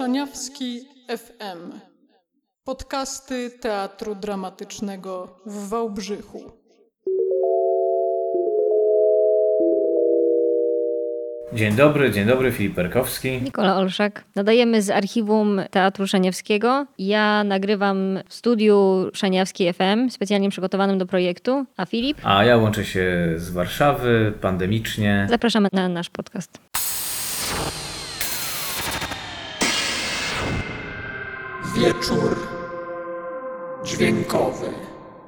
Szaniawski FM. Podcasty Teatru Dramatycznego w Wałbrzychu. Dzień dobry, dzień dobry, Filip Perkowski. Nikola Olszak. Nadajemy z archiwum Teatru Szaniawskiego. Ja nagrywam w studiu Szaniawski FM, specjalnie przygotowanym do projektu. A Filip? A ja łączę się z Warszawy, pandemicznie. Zapraszamy na nasz podcast. Wieczór dźwiękowy.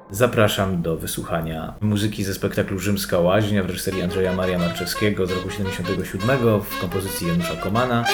Zapraszam do wysłuchania muzyki ze spektaklu Rzymska Łaźnia w reżyserii Andrzeja Maria Marczewskiego z roku 77 w kompozycji Janusza Komana.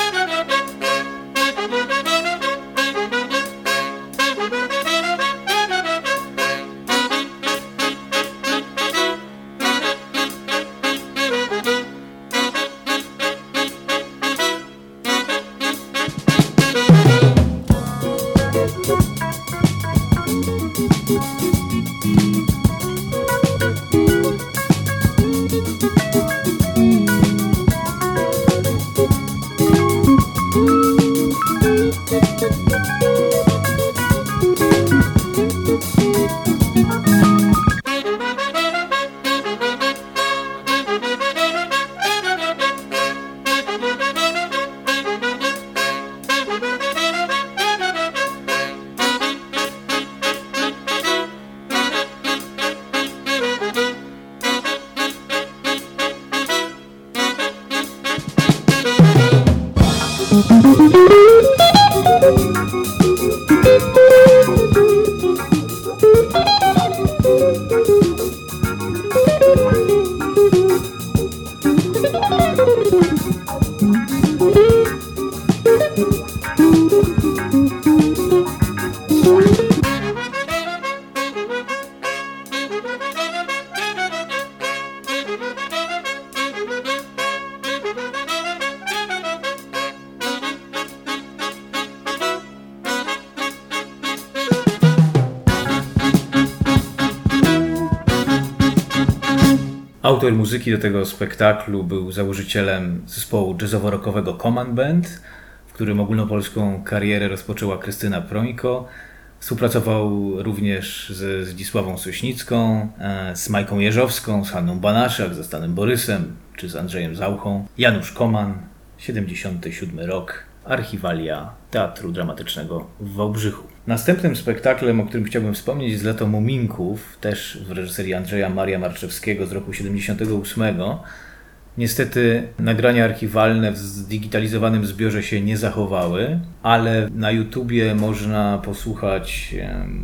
Autor muzyki do tego spektaklu był założycielem zespołu jazzowo-rockowego Command Band, w którym ogólnopolską karierę rozpoczęła Krystyna Prońko. Współpracował również ze Zdzisławą Sośnicką, e, z Majką Jeżowską, z Hanną Banaszak, ze Stanem Borysem czy z Andrzejem Zauchą. Janusz Koman, 77 rok, archiwalia Teatru Dramatycznego w Wałbrzychu. Następnym spektaklem, o którym chciałbym wspomnieć, jest Lato Muminków, też w reżyserii Andrzeja Maria Marczewskiego z roku 78. Niestety nagrania archiwalne w zdigitalizowanym zbiorze się nie zachowały, ale na YouTubie można posłuchać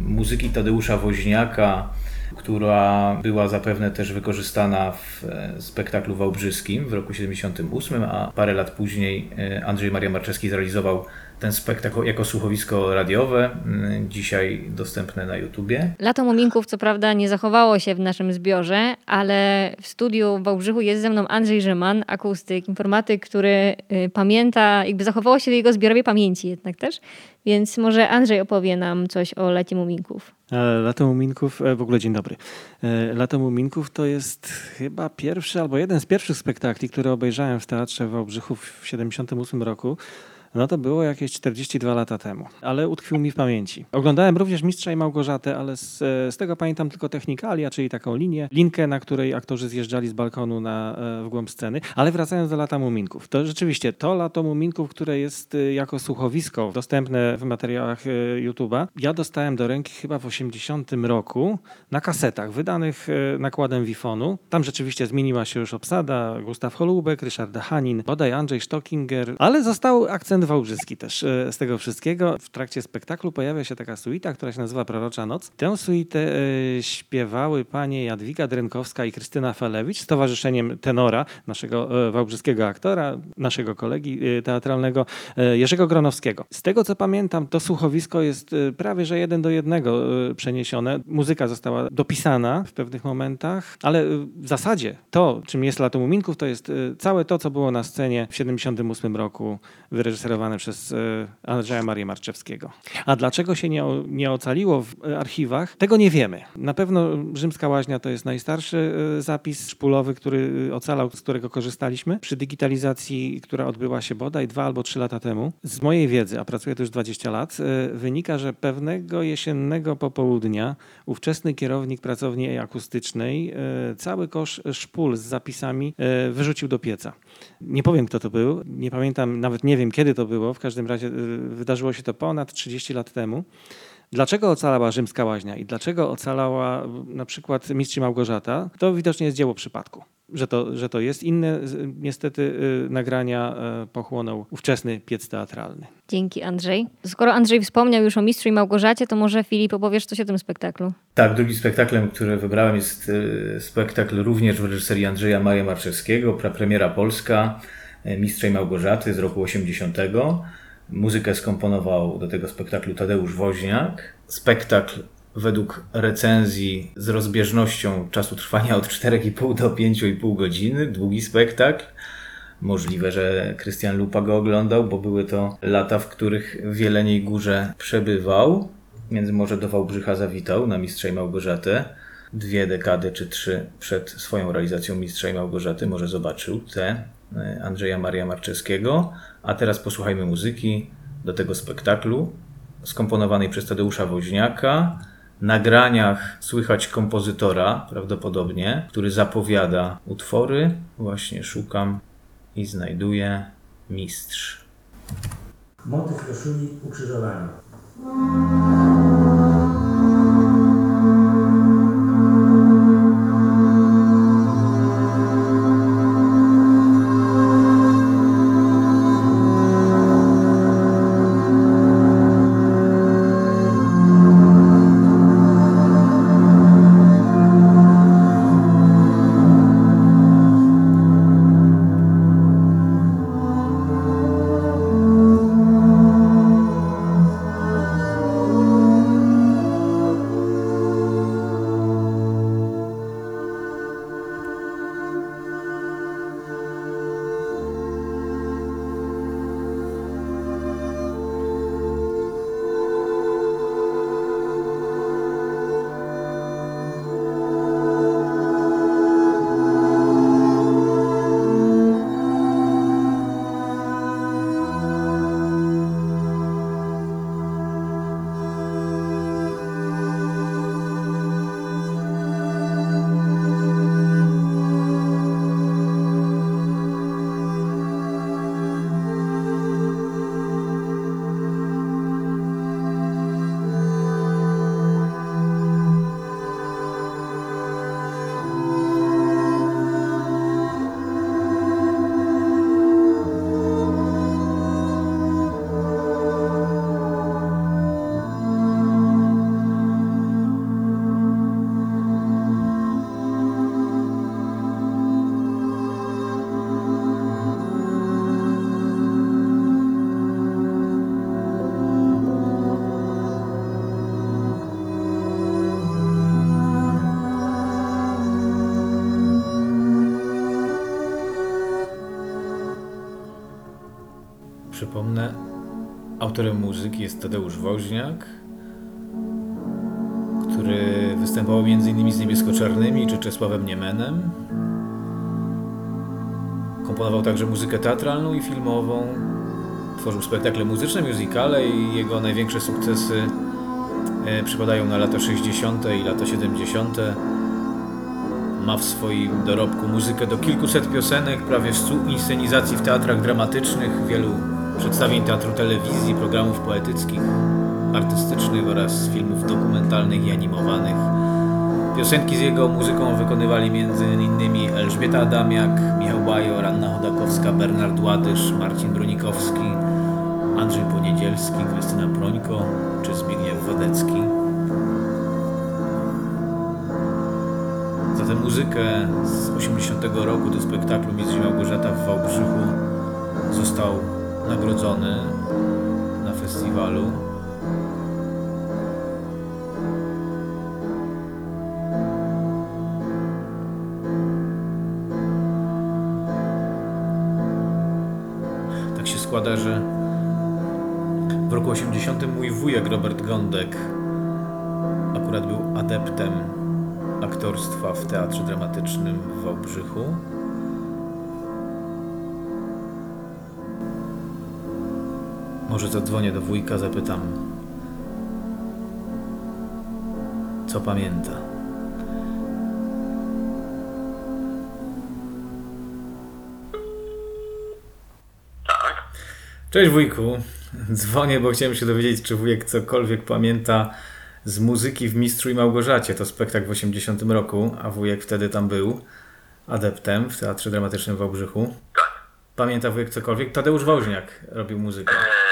muzyki Tadeusza Woźniaka, która była zapewne też wykorzystana w e, spektaklu wałbrzyskim w roku 78, a parę lat później e, Andrzej Maria Marczewski zrealizował ten spektakl jako słuchowisko radiowe, mm, dzisiaj dostępne na YouTubie. Lato Muminków co prawda nie zachowało się w naszym zbiorze, ale w studiu w Wałbrzychu jest ze mną Andrzej Rzyman, akustyk, informatyk, który y, pamięta, jakby zachowało się w jego zbiorowej pamięci jednak też, więc może Andrzej opowie nam coś o Lacie Muminków. E, Lato Muminków, e, w ogóle dzień dobry. E, Lato Muminków to jest chyba pierwszy albo jeden z pierwszych spektakli, które obejrzałem w Teatrze w Wałbrzychu w 1978 roku. No to było jakieś 42 lata temu, ale utkwił mi w pamięci. Oglądałem również Mistrza i Małgorzatę, ale z, z tego pamiętam tylko technikalia, czyli taką linię, linkę, na której aktorzy zjeżdżali z balkonu na, w głąb sceny. Ale wracając do Lata Muminków, to rzeczywiście to Lato Muminków, które jest jako słuchowisko dostępne w materiałach YouTube'a, ja dostałem do ręki chyba w 80 roku na kasetach wydanych nakładem Wifonu. Tam rzeczywiście zmieniła się już obsada, Gustaw Holubek, Ryszard Hanin, bodaj Andrzej Stockinger, ale został akcent wałbrzyski też e, z tego wszystkiego. W trakcie spektaklu pojawia się taka suita, która się nazywa Prorocza Noc. Tę suitę e, śpiewały panie Jadwiga Drenkowska i Krystyna Falewicz z towarzyszeniem tenora, naszego e, wałbrzyskiego aktora, naszego kolegi teatralnego Jerzego Gronowskiego. Z tego co pamiętam, to słuchowisko jest prawie że jeden do jednego przeniesione. Muzyka została dopisana w pewnych momentach, ale w zasadzie to, czym jest Lato Muminków, to jest całe to, co było na scenie w 78 roku wyreżyserowane przez e, Andrzeja Marię Marczewskiego. A dlaczego się nie, nie ocaliło w archiwach, tego nie wiemy. Na pewno Rzymska Łaźnia to jest najstarszy e, zapis szpulowy, który e, ocalał, z którego korzystaliśmy przy digitalizacji, która odbyła się bodaj dwa albo trzy lata temu. Z mojej wiedzy, a pracuję tu już 20 lat, wynika, że pewnego jesiennego popołudnia ówczesny kierownik pracowni akustycznej cały kosz szpul z zapisami wyrzucił do pieca. Nie powiem, kto to był, nie pamiętam, nawet nie wiem, kiedy to było. W każdym razie y, wydarzyło się to ponad 30 lat temu. Dlaczego ocalała rzymska łaźnia i dlaczego ocalała na przykład Mistrz Małgorzata, to widocznie jest dzieło przypadku. Że to, że to jest. Inne niestety y, nagrania y, pochłonął ówczesny piec teatralny. Dzięki Andrzej. Skoro Andrzej wspomniał już o Mistrzu i Małgorzacie, to może Filip opowiesz coś o tym spektaklu. Tak, drugim spektaklem, który wybrałem jest spektakl również w reżyserii Andrzeja Maria Marczewskiego, prapremiera polska, Mistrza i Małgorzaty z roku 80. Muzykę skomponował do tego spektaklu Tadeusz Woźniak. Spektakl według recenzji z rozbieżnością czasu trwania od 4,5 do 5,5 godziny, długi spektakl. Możliwe, że Krystian Lupa go oglądał, bo były to lata, w których w Jeleniej Górze przebywał. Więc może do Wałbrzycha zawitał na Mistrza i Małgorzatę. Dwie dekady czy trzy przed swoją realizacją Mistrza i Małgorzaty może zobaczył e, Andrzeja Maria Marczewskiego. A teraz posłuchajmy muzyki do tego spektaklu skomponowanej przez Tadeusza Woźniaka. Nagraniach słychać kompozytora, prawdopodobnie, który zapowiada utwory. Właśnie szukam i znajduję mistrz. Motyw koszuli ukrzyżowania. Przypomnę, autorem muzyki jest Tadeusz Woźniak, który występował m.in. z Niebiesko-Czarnymi czy Czesławem Niemenem. Komponował także muzykę teatralną i filmową. Tworzył spektakle muzyczne, musicale i jego największe sukcesy e, przypadają na lata 60. i lata 70. Ma w swoim dorobku muzykę do kilkuset piosenek, prawie stu inscenizacji w teatrach dramatycznych, wielu przedstawień teatru telewizji, programów poetyckich, artystycznych oraz filmów dokumentalnych i animowanych. Piosenki z jego muzyką wykonywali m.in. Elżbieta Adamiak, Michał Bajor, Anna Chodakowska, Bernard Ładysz, Marcin Bronikowski, Andrzej Poniedzielski, Krystyna Prońko czy Zbigniew Wodecki. Za tę muzykę z 80 roku do spektaklu Mistrz Małgorzata w Wałbrzychu został nagrodzony na festiwalu. Tak się składa, że w roku 80 mój wujek Robert Gądek akurat był adeptem aktorstwa w Teatrze Dramatycznym w Wałbrzychu. Może zadzwonię do wujka, zapytam, co pamięta. Tak. Cześć wujku. Dzwonię, bo chciałem się dowiedzieć, czy wujek cokolwiek pamięta z muzyki w Mistrzu i Małgorzacie. To spektakl w 80 roku, a wujek wtedy tam był adeptem w Teatrze Dramatycznym w Wałbrzychu. Tak. Pamięta wujek cokolwiek? Tadeusz Woźniak robił muzykę. E,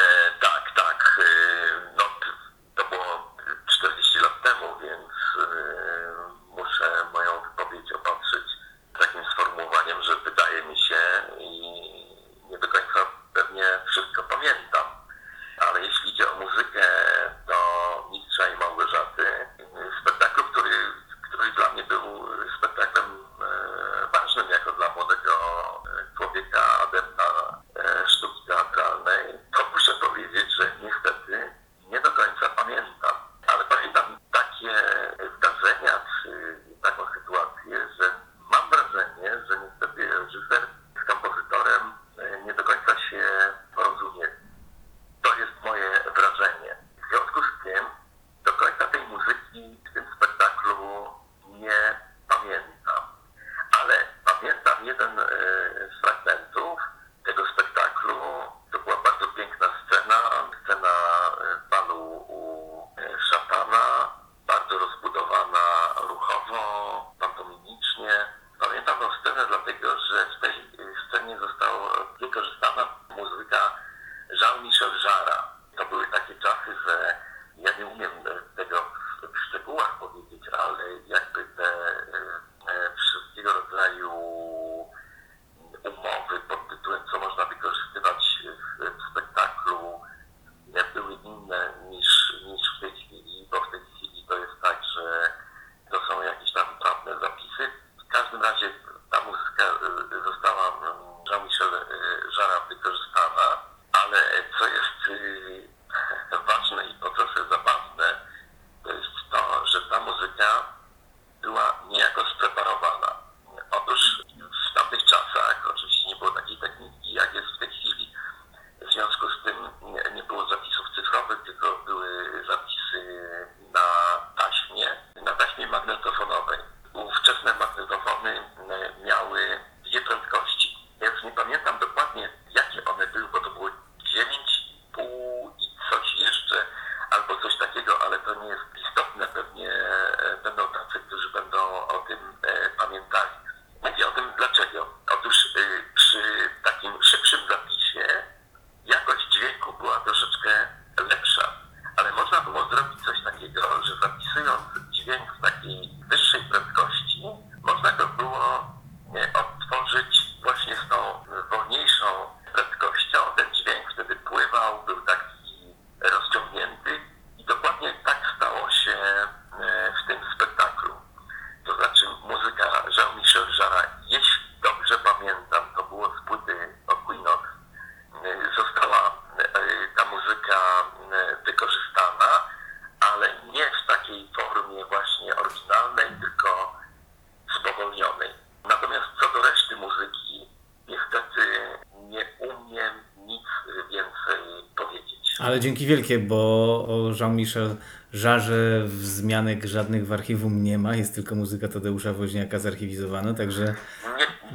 ale dzięki wielkie, bo Jean-Michel Żarze wzmianek żadnych w archiwum nie ma, jest tylko muzyka Tadeusza Woźniaka zarchiwizowana, także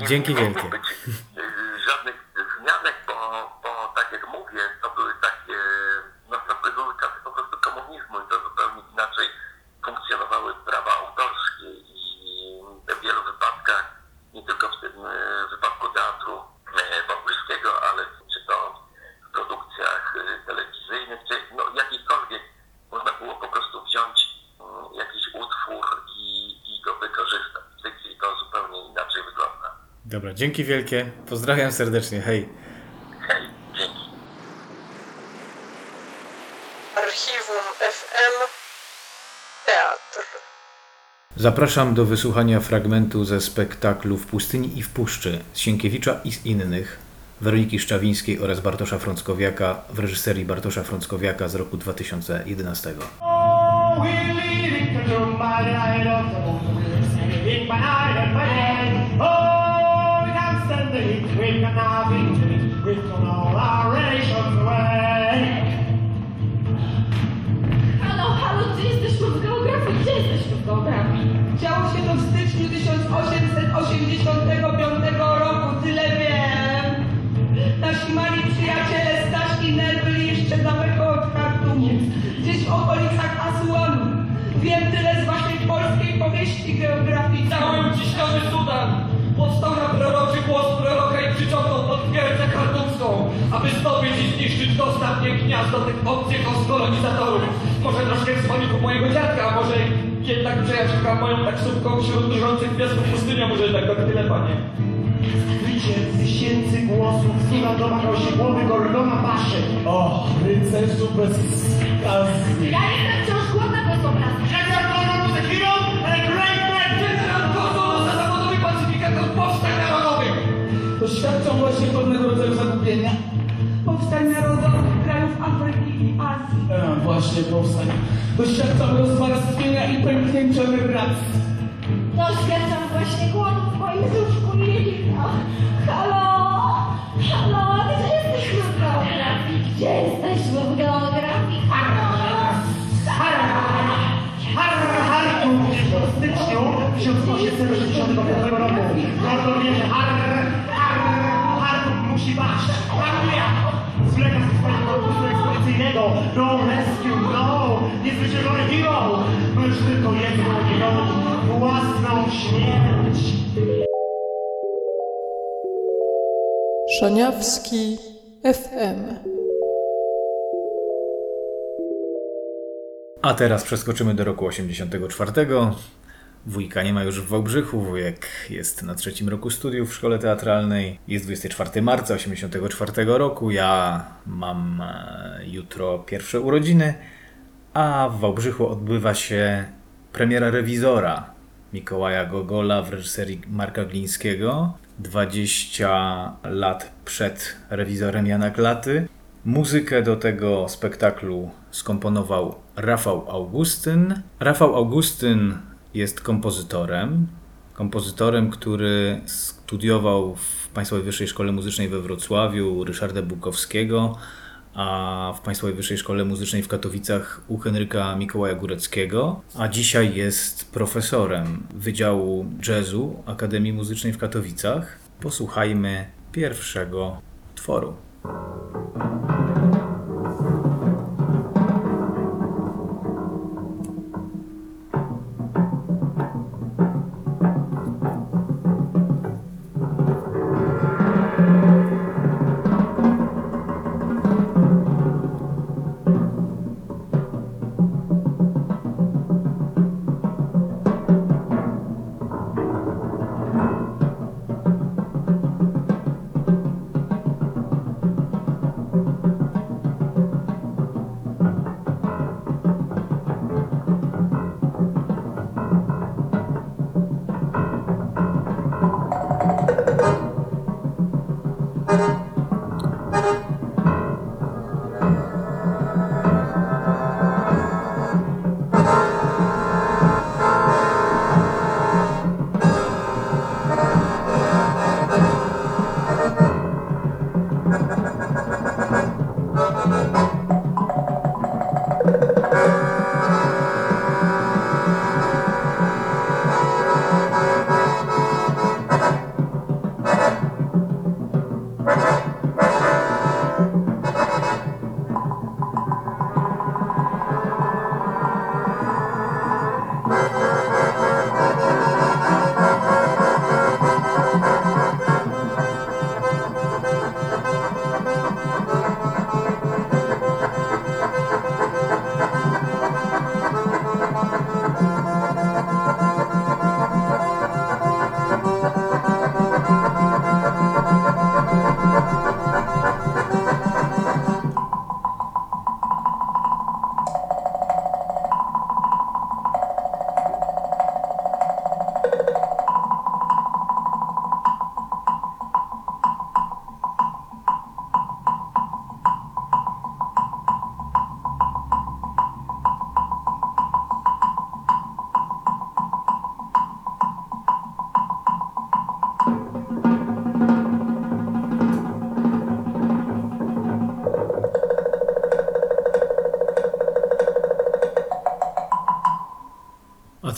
dzięki wielkie. Dzięki wielkie, pozdrawiam serdecznie, hej. Hej, dzięki. Archiwum FM Teatr. Zapraszam do wysłuchania fragmentu ze spektaklu W pustyni i w puszczy Sienkiewicza i z innych Weroniki Szczawińskiej oraz Bartosza Frąckowiaka w reżyserii Bartosza Frąckowiaka z roku 2011. Oh, Oh, we can now be we've thrown all our relations away. Halo, halo, gdzie jesteśmy w geografii? Gdzie jesteśmy w geografii? Działo się to w styczniu 1885 roku, tyle wiem. Nasi mali przyjaciele Staś i Nel byli jeszcze daleko od Chartumu, gdzieś w okolicach Asuanu. Wiem tyle z waszej polskiej powieści geograficznej. Cały uciśniony Sudan powstał na proroczy głos kartumską, aby zdobyć i zniszczyć to ostatnie gniazdo tych obcych kolonizatorów. Może troszkę w słoniku mojego dziadka, a może jednak przejażdżka moją taksówką wśród dużących piasków pustynia, może tak to tyle, panie. Wycie tysięcy głosów, Sudan domagał się głowy Gordona Paszy. O, rycerzu bez skazy. Ja jestem zagubienia. Powstań narodowych krajów Afryki i Azji. E, właśnie powstań. Doświadczam rozwarstwienia i pęknięcia migracji. Doświadczam właśnie głodu w moim brzuszku i... Halo! Halo, gdzie jesteśmy w geografii? Gdzie jesteśmy w geografii? Halo! Har, har, w styczniu 1865 roku. Gordon wie, że har, har, har musi paść. Zwleka ze swojego korpusu. No rescue, no! Niezwyciężony hero! Już tylko jedną. Własną śmierć. Szaniawski FM. A teraz przeskoczymy do roku 84. Wujka nie ma już w Wałbrzychu, wujek jest na trzecim roku studiów w szkole teatralnej. Jest 24 marca 84 roku, ja mam e, jutro pierwsze urodziny, a w Wałbrzychu odbywa się premiera rewizora Mikołaja Gogola w reżyserii Marka Glińskiego. 20 lat przed rewizorem Jana Klaty. Muzykę do tego spektaklu skomponował Rafał Augustyn. Rafał Augustyn jest kompozytorem. Kompozytorem, który studiował w Państwowej Wyższej Szkole Muzycznej we Wrocławiu Ryszarda Bukowskiego, a w Państwowej Wyższej Szkole Muzycznej w Katowicach u Henryka Mikołaja Góreckiego, a dzisiaj jest profesorem Wydziału Jazzu Akademii Muzycznej w Katowicach. Posłuchajmy pierwszego tworu.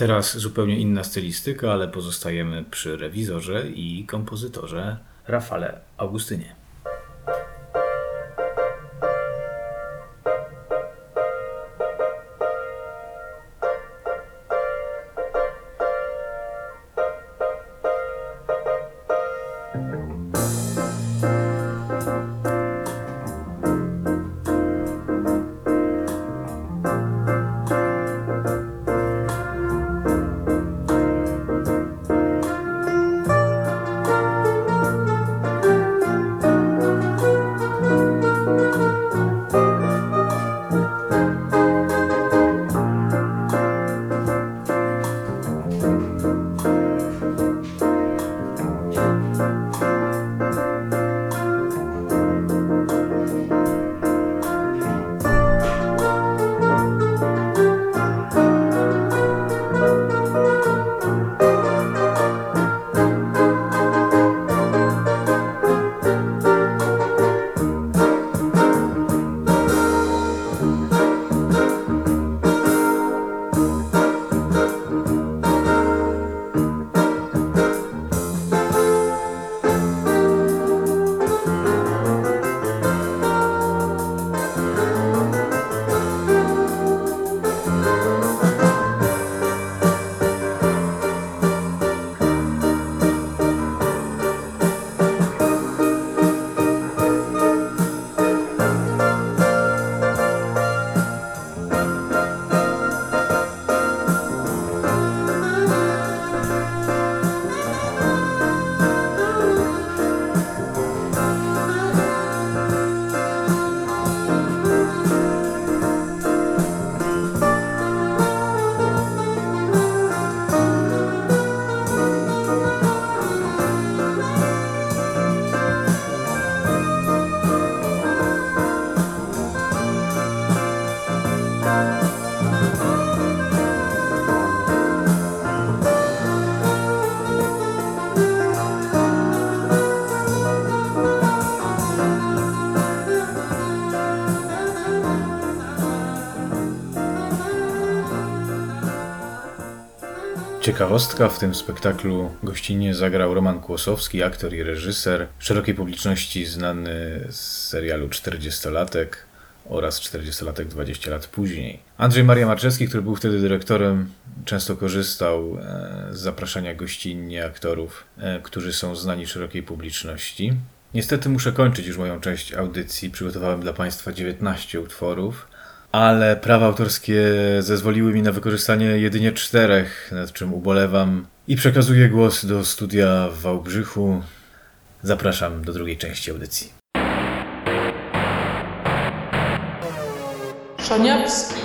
Teraz zupełnie inna stylistyka, ale pozostajemy przy rewizorze i kompozytorze Rafale Augustynie. Ciekawostka, w tym spektaklu gościnnie zagrał Roman Kłosowski, aktor i reżyser, szerokiej publiczności znany z serialu 40-latek oraz 40-latek 20 lat później. Andrzej Maria Marczewski, który był wtedy dyrektorem, często korzystał e, z zapraszania gościnnie aktorów, e, którzy są znani szerokiej publiczności. Niestety muszę kończyć już moją część audycji. Przygotowałem dla Państwa 19 utworów ale prawa autorskie zezwoliły mi na wykorzystanie jedynie czterech, nad czym ubolewam i przekazuję głos do studia w Wałbrzychu. Zapraszam do drugiej części audycji. Szaniawski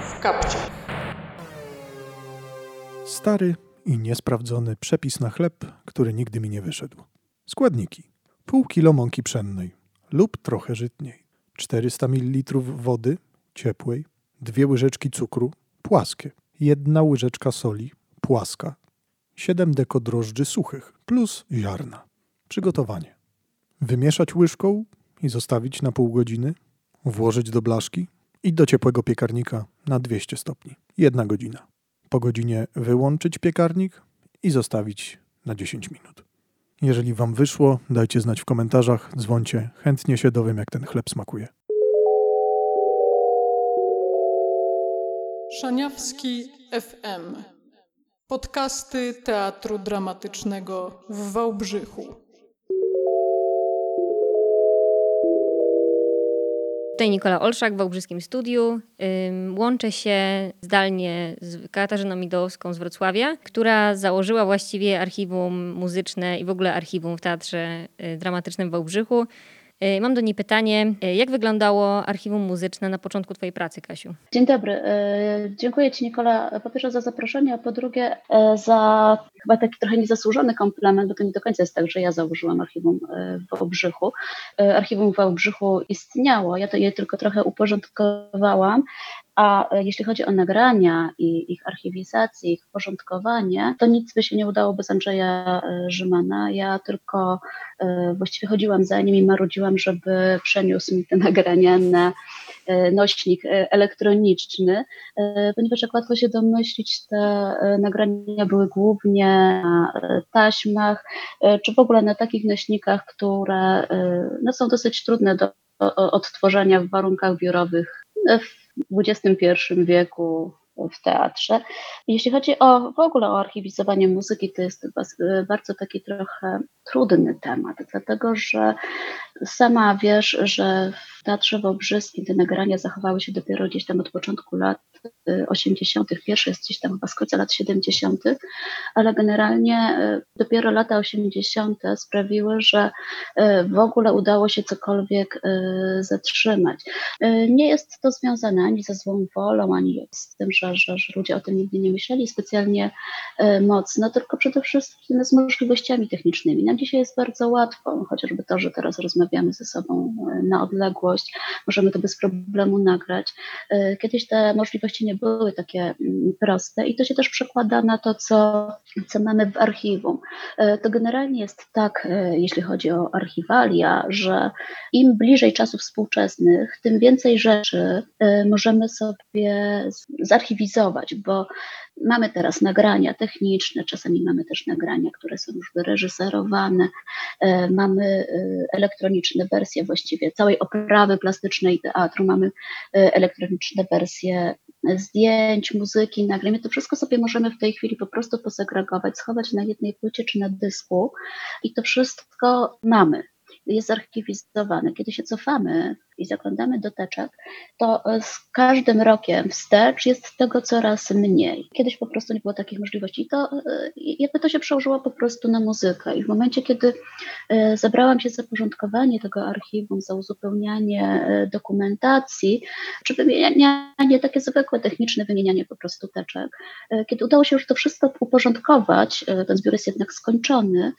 w kapciach. Stary i niesprawdzony przepis na chleb, który nigdy mi nie wyszedł. Składniki. Pół kilo mąki pszennej lub trochę żytniej. 400 ml wody ciepłej, dwie łyżeczki cukru, płaskie, jedna łyżeczka soli, płaska, 7 deko drożdży suchych plus ziarna. Przygotowanie. Wymieszać łyżką i zostawić na pół godziny, włożyć do blaszki i do ciepłego piekarnika na 200 stopni. Jedna godzina. Po godzinie wyłączyć piekarnik i zostawić na 10 minut. Jeżeli Wam wyszło, dajcie znać w komentarzach, dzwoncie, chętnie się dowiem, jak ten chleb smakuje. Szaniawski FM. Podcasty Teatru Dramatycznego w Wałbrzychu. Tutaj Nikola Olszak w Wałbrzyskim Studiu. Łączę się zdalnie z Katarzyną Midowską z Wrocławia, która założyła właściwie archiwum muzyczne i w ogóle archiwum w Teatrze y, Dramatycznym w Wałbrzychu. Y, mam do niej pytanie, y, jak wyglądało archiwum muzyczne na początku Twojej pracy, Kasiu? Dzień dobry. Y, dziękuję Ci, Nikola, po pierwsze za zaproszenie, a po drugie za chyba taki trochę niezasłużony komplement, bo to nie do końca jest tak, że ja założyłam archiwum w Wałbrzychu. Archiwum w Wałbrzychu istniało, ja to je tylko trochę uporządkowałam, a jeśli chodzi o nagrania i ich archiwizację, ich porządkowanie, to nic by się nie udało bez Andrzeja Rzymana. Ja tylko właściwie chodziłam za nim i marudziłam, żeby przeniósł mi te nagrania na nośnik elektroniczny, ponieważ jak łatwo się domyślić, te nagrania były głównie na taśmach, czy w ogóle na takich nośnikach, które no, są dosyć trudne do odtworzenia w warunkach biurowych w XXI wieku w teatrze. Jeśli chodzi o w ogóle o archiwizowanie muzyki, to jest bardzo taki trochę trudny temat, dlatego że sama wiesz, że w Teatrze Wałbrzyskim te nagrania zachowały się dopiero gdzieś tam od początku lat 80., pierwszy jest gdzieś tam chyba z lat 70., ale generalnie y, dopiero lata 80. sprawiły, że y, w ogóle udało się cokolwiek y, zatrzymać. Nie jest to związane ani ze złą wolą, ani z tym, że, że, że ludzie o tym nigdy nie myśleli specjalnie mocno, tylko przede wszystkim z możliwościami technicznymi. Nam dzisiaj jest bardzo łatwo, chociażby to, że teraz rozmawiamy ze sobą na odległość, możemy to bez problemu nagrać. Kiedyś te możliwości nie były takie mm, proste i to się też przekłada na to, co, co mamy w archiwum. E, to generalnie jest tak, e, jeśli chodzi o archiwalia, że im bliżej czasów współczesnych, tym więcej rzeczy e, możemy sobie zarchiwizować, bo Mamy teraz nagrania techniczne, czasami mamy też nagrania, które są już wyreżyserowane, mamy elektroniczne wersje właściwie całej oprawy plastycznej teatru, mamy elektroniczne wersje zdjęć, muzyki. My to wszystko sobie możemy w tej chwili po prostu posegregować, schować na jednej płycie czy na dysku i to wszystko mamy jest zarchiwizowane. Kiedy się cofamy i zaglądamy do teczek, to e, z każdym rokiem wstecz jest tego coraz mniej. Kiedyś po prostu nie było takich możliwości i to e, jakby to się przełożyło po prostu na muzykę i w momencie, kiedy e, zabrałam się za porządkowanie tego archiwum, za uzupełnianie dokumentacji, czy wymienianie takie zwykłe, techniczne wymienianie po prostu teczek, kiedy udało się już to wszystko uporządkować, ten zbiór jest jednak skończony,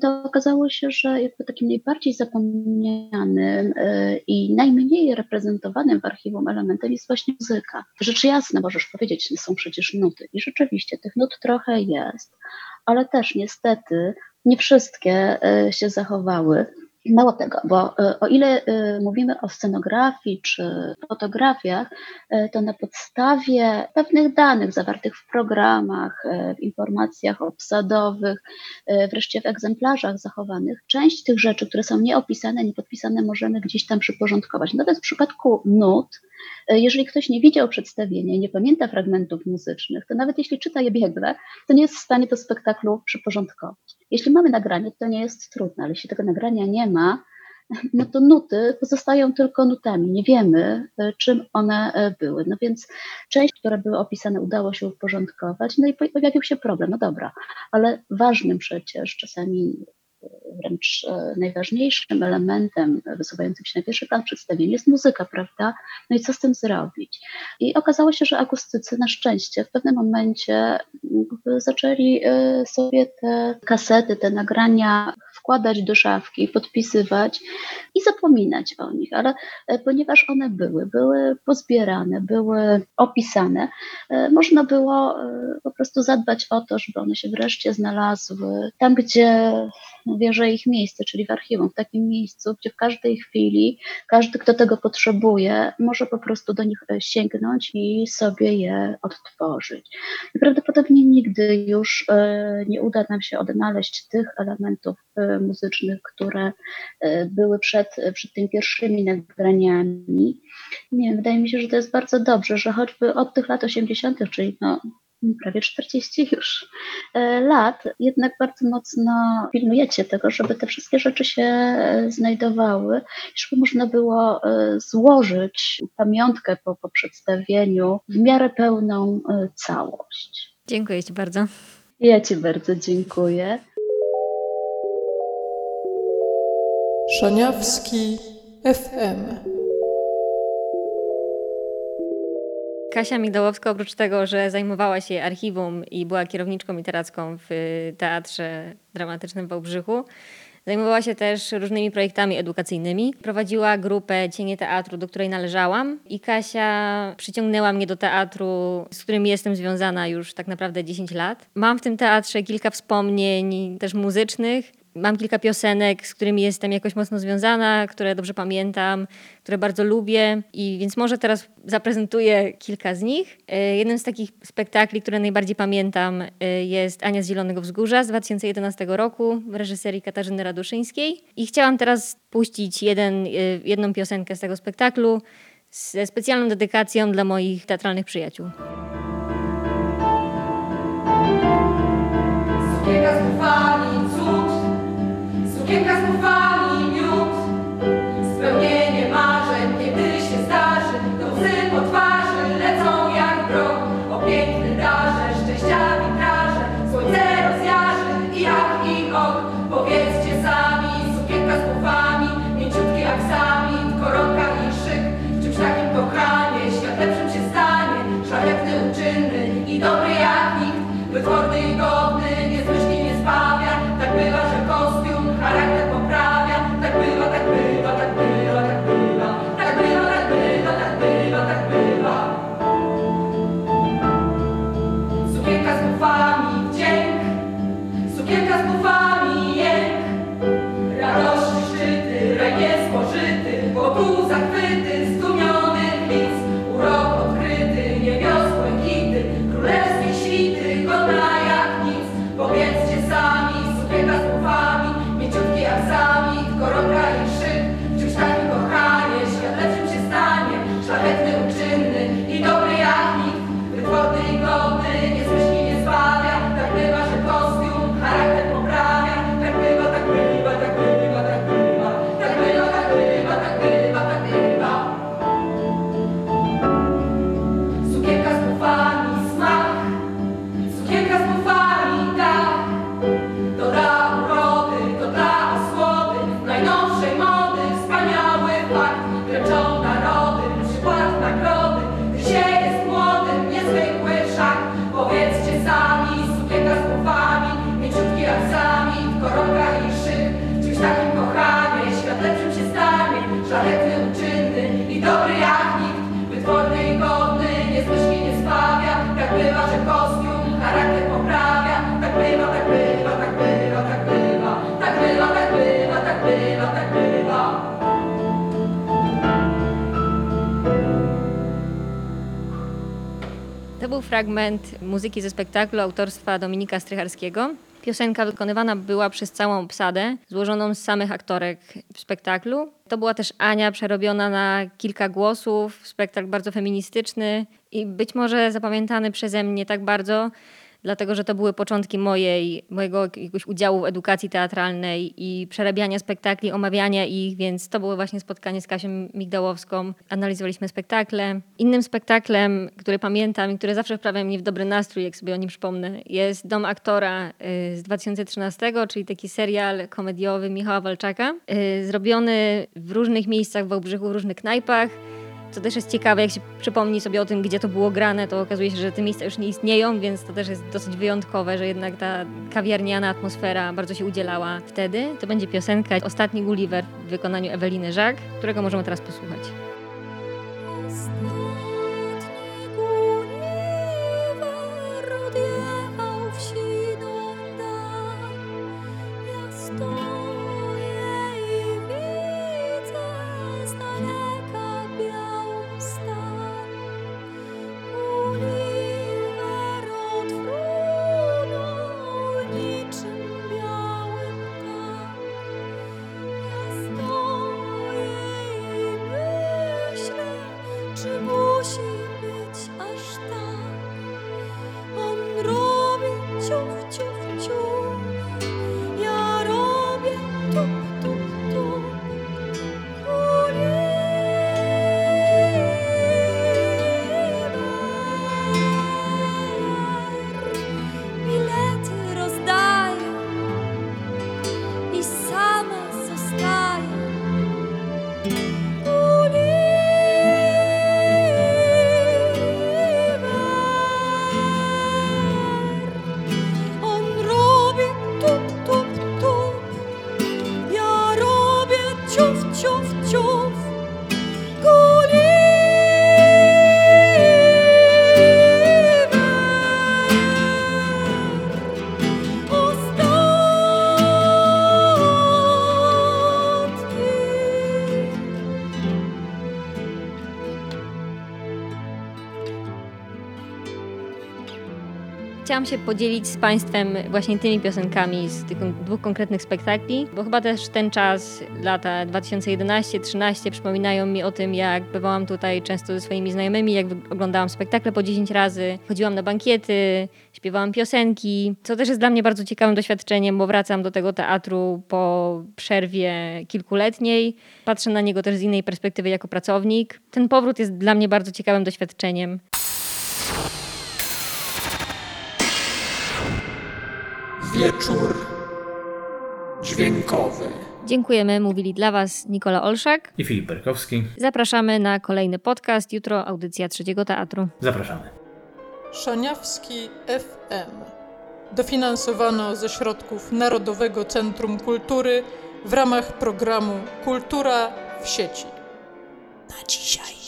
to okazało się, że jakby takim najbardziej zapomnianym e, i najmniej reprezentowanym w archiwum elementem jest właśnie muzyka. Rzecz jasna, możesz powiedzieć, są przecież nuty i rzeczywiście tych nut trochę jest, ale też niestety nie wszystkie e, się zachowały. Mało tego, bo e, o ile e, mówimy o scenografii czy fotografiach, e, to na podstawie pewnych danych zawartych w programach, w informacjach obsadowych, wreszcie w egzemplarzach zachowanych, część tych rzeczy, które są nieopisane, niepodpisane, możemy gdzieś tam przyporządkować. Natomiast w przypadku nut, jeżeli ktoś nie widział przedstawienia i nie pamięta fragmentów muzycznych, to nawet jeśli czyta je biegle, to nie jest w stanie to spektaklu przyporządkować. Jeśli mamy nagranie, to nie jest trudne, ale jeśli tego nagrania nie ma, no to nuty pozostają tylko nutami. Nie wiemy, e, czym one e, były. No więc część, które były opisane, udało się uporządkować, no i pojawił się problem. No dobra, ale ważnym przecież czasami wręcz e, najważniejszym elementem wysuwającym się na pierwszy plan przedstawienia jest muzyka, prawda? No i co z tym zrobić? I okazało się, że akustycy na szczęście w pewnym momencie zaczęli e, sobie te kasety, te nagrania wkładać do szafki, podpisywać i zapominać o nich, ale e, ponieważ one były, były pozbierane, były opisane, można było po prostu zadbać o to, żeby one się wreszcie znalazły tam, gdzie wierzę ich miejsce, czyli w archiwum, w takim miejscu, gdzie w każdej chwili każdy, kto tego potrzebuje, może po prostu do nich e, sięgnąć i sobie je odtworzyć. I prawdopodobnie nigdy już e, nie uda nam się odnaleźć tych elementów e, muzycznych, które były przed, przed tymi pierwszymi nagraniami. Nie wiem, wydaje mi się, że to jest bardzo dobrze, że choćby od tych lat 80., czyli no, prawie 40 już e, lat, jednak bardzo mocno pilnujecie tego, żeby te wszystkie rzeczy się e, znajdowały, żeby można było e, złożyć pamiątkę po, po przedstawieniu w miarę pełną całość. Dziękuję Ci bardzo. Ja Ci bardzo dziękuję. Szaniawski FM. Kasia Migdałowska, oprócz tego, że zajmowała się archiwum i była kierowniczką literacką w Teatrze Dramatycznym w Wałbrzychu, Zajmowała się też różnymi projektami edukacyjnymi. Prowadziła grupę Cienie Teatru, do której należałam i Kasia przyciągnęła mnie do teatru, z którym jestem związana już tak naprawdę 10 lat. Mam w tym teatrze kilka wspomnień też muzycznych Mam kilka piosenek, z którymi jestem jakoś mocno związana, które dobrze pamiętam, które bardzo lubię i więc może teraz zaprezentuję kilka z nich. E, jednym z takich spektakli, które najbardziej pamiętam e, jest Ania z Zielonego Wzgórza z 2011 roku w reżyserii Katarzyny Raduszyńskiej i chciałam teraz puścić jeden, e, jedną piosenkę z tego spektaklu ze specjalną dedykacją dla moich teatralnych przyjaciół. Sukienka z fragment muzyki ze spektaklu autorstwa Dominika Strycharskiego. Piosenka wykonywana była przez całą obsadę, złożoną z samych aktorek w spektaklu. To była też Ania przerobiona na kilka głosów, spektakl bardzo feministyczny i być może zapamiętany przeze mnie tak bardzo, dlatego że to były początki mojej, mojego jakiegoś udziału w edukacji teatralnej i przerabiania spektakli, omawiania ich, więc to było właśnie spotkanie z Kasią Migdałowską. Analizowaliśmy spektakle. Innym spektaklem, który pamiętam i który zawsze wprawia mnie w dobry nastrój, jak sobie o nim przypomnę, jest Dom aktora y, z 2013, czyli taki serial komediowy Michała Walczaka, y, zrobiony w różnych miejscach w Wałbrzychu, w różnych knajpach. Co też jest ciekawe, jak się przypomni sobie o tym, gdzie to było grane, to okazuje się, że te miejsca już nie istnieją, więc to też jest dosyć wyjątkowe, że jednak ta kawiarniana atmosfera bardzo się udzielała wtedy. To będzie piosenka Ostatni Gulliver w wykonaniu Eweliny Żak, którego możemy teraz posłuchać. Chciałam się podzielić z Państwem właśnie tymi piosenkami z tych dwóch konkretnych spektakli, bo chyba też ten czas, lata 2011-13 przypominają mi o tym, jak bywałam tutaj często ze swoimi znajomymi, jak oglądałam spektakle po 10 razy, chodziłam na bankiety, śpiewałam piosenki, co też jest dla mnie bardzo ciekawym doświadczeniem, bo wracam do tego teatru po przerwie kilkuletniej, patrzę na niego też z innej perspektywy jako pracownik. Ten powrót jest dla mnie bardzo ciekawym doświadczeniem. Wieczór dźwiękowy. Dziękujemy, mówili dla Was Nikola Olszak. I Filip Perkowski. Zapraszamy na kolejny podcast. Jutro audycja Trzeciego Teatru. Zapraszamy. Szaniawski FM. Dofinansowano ze środków Narodowego Centrum Kultury w ramach programu Kultura w sieci. Na dzisiaj.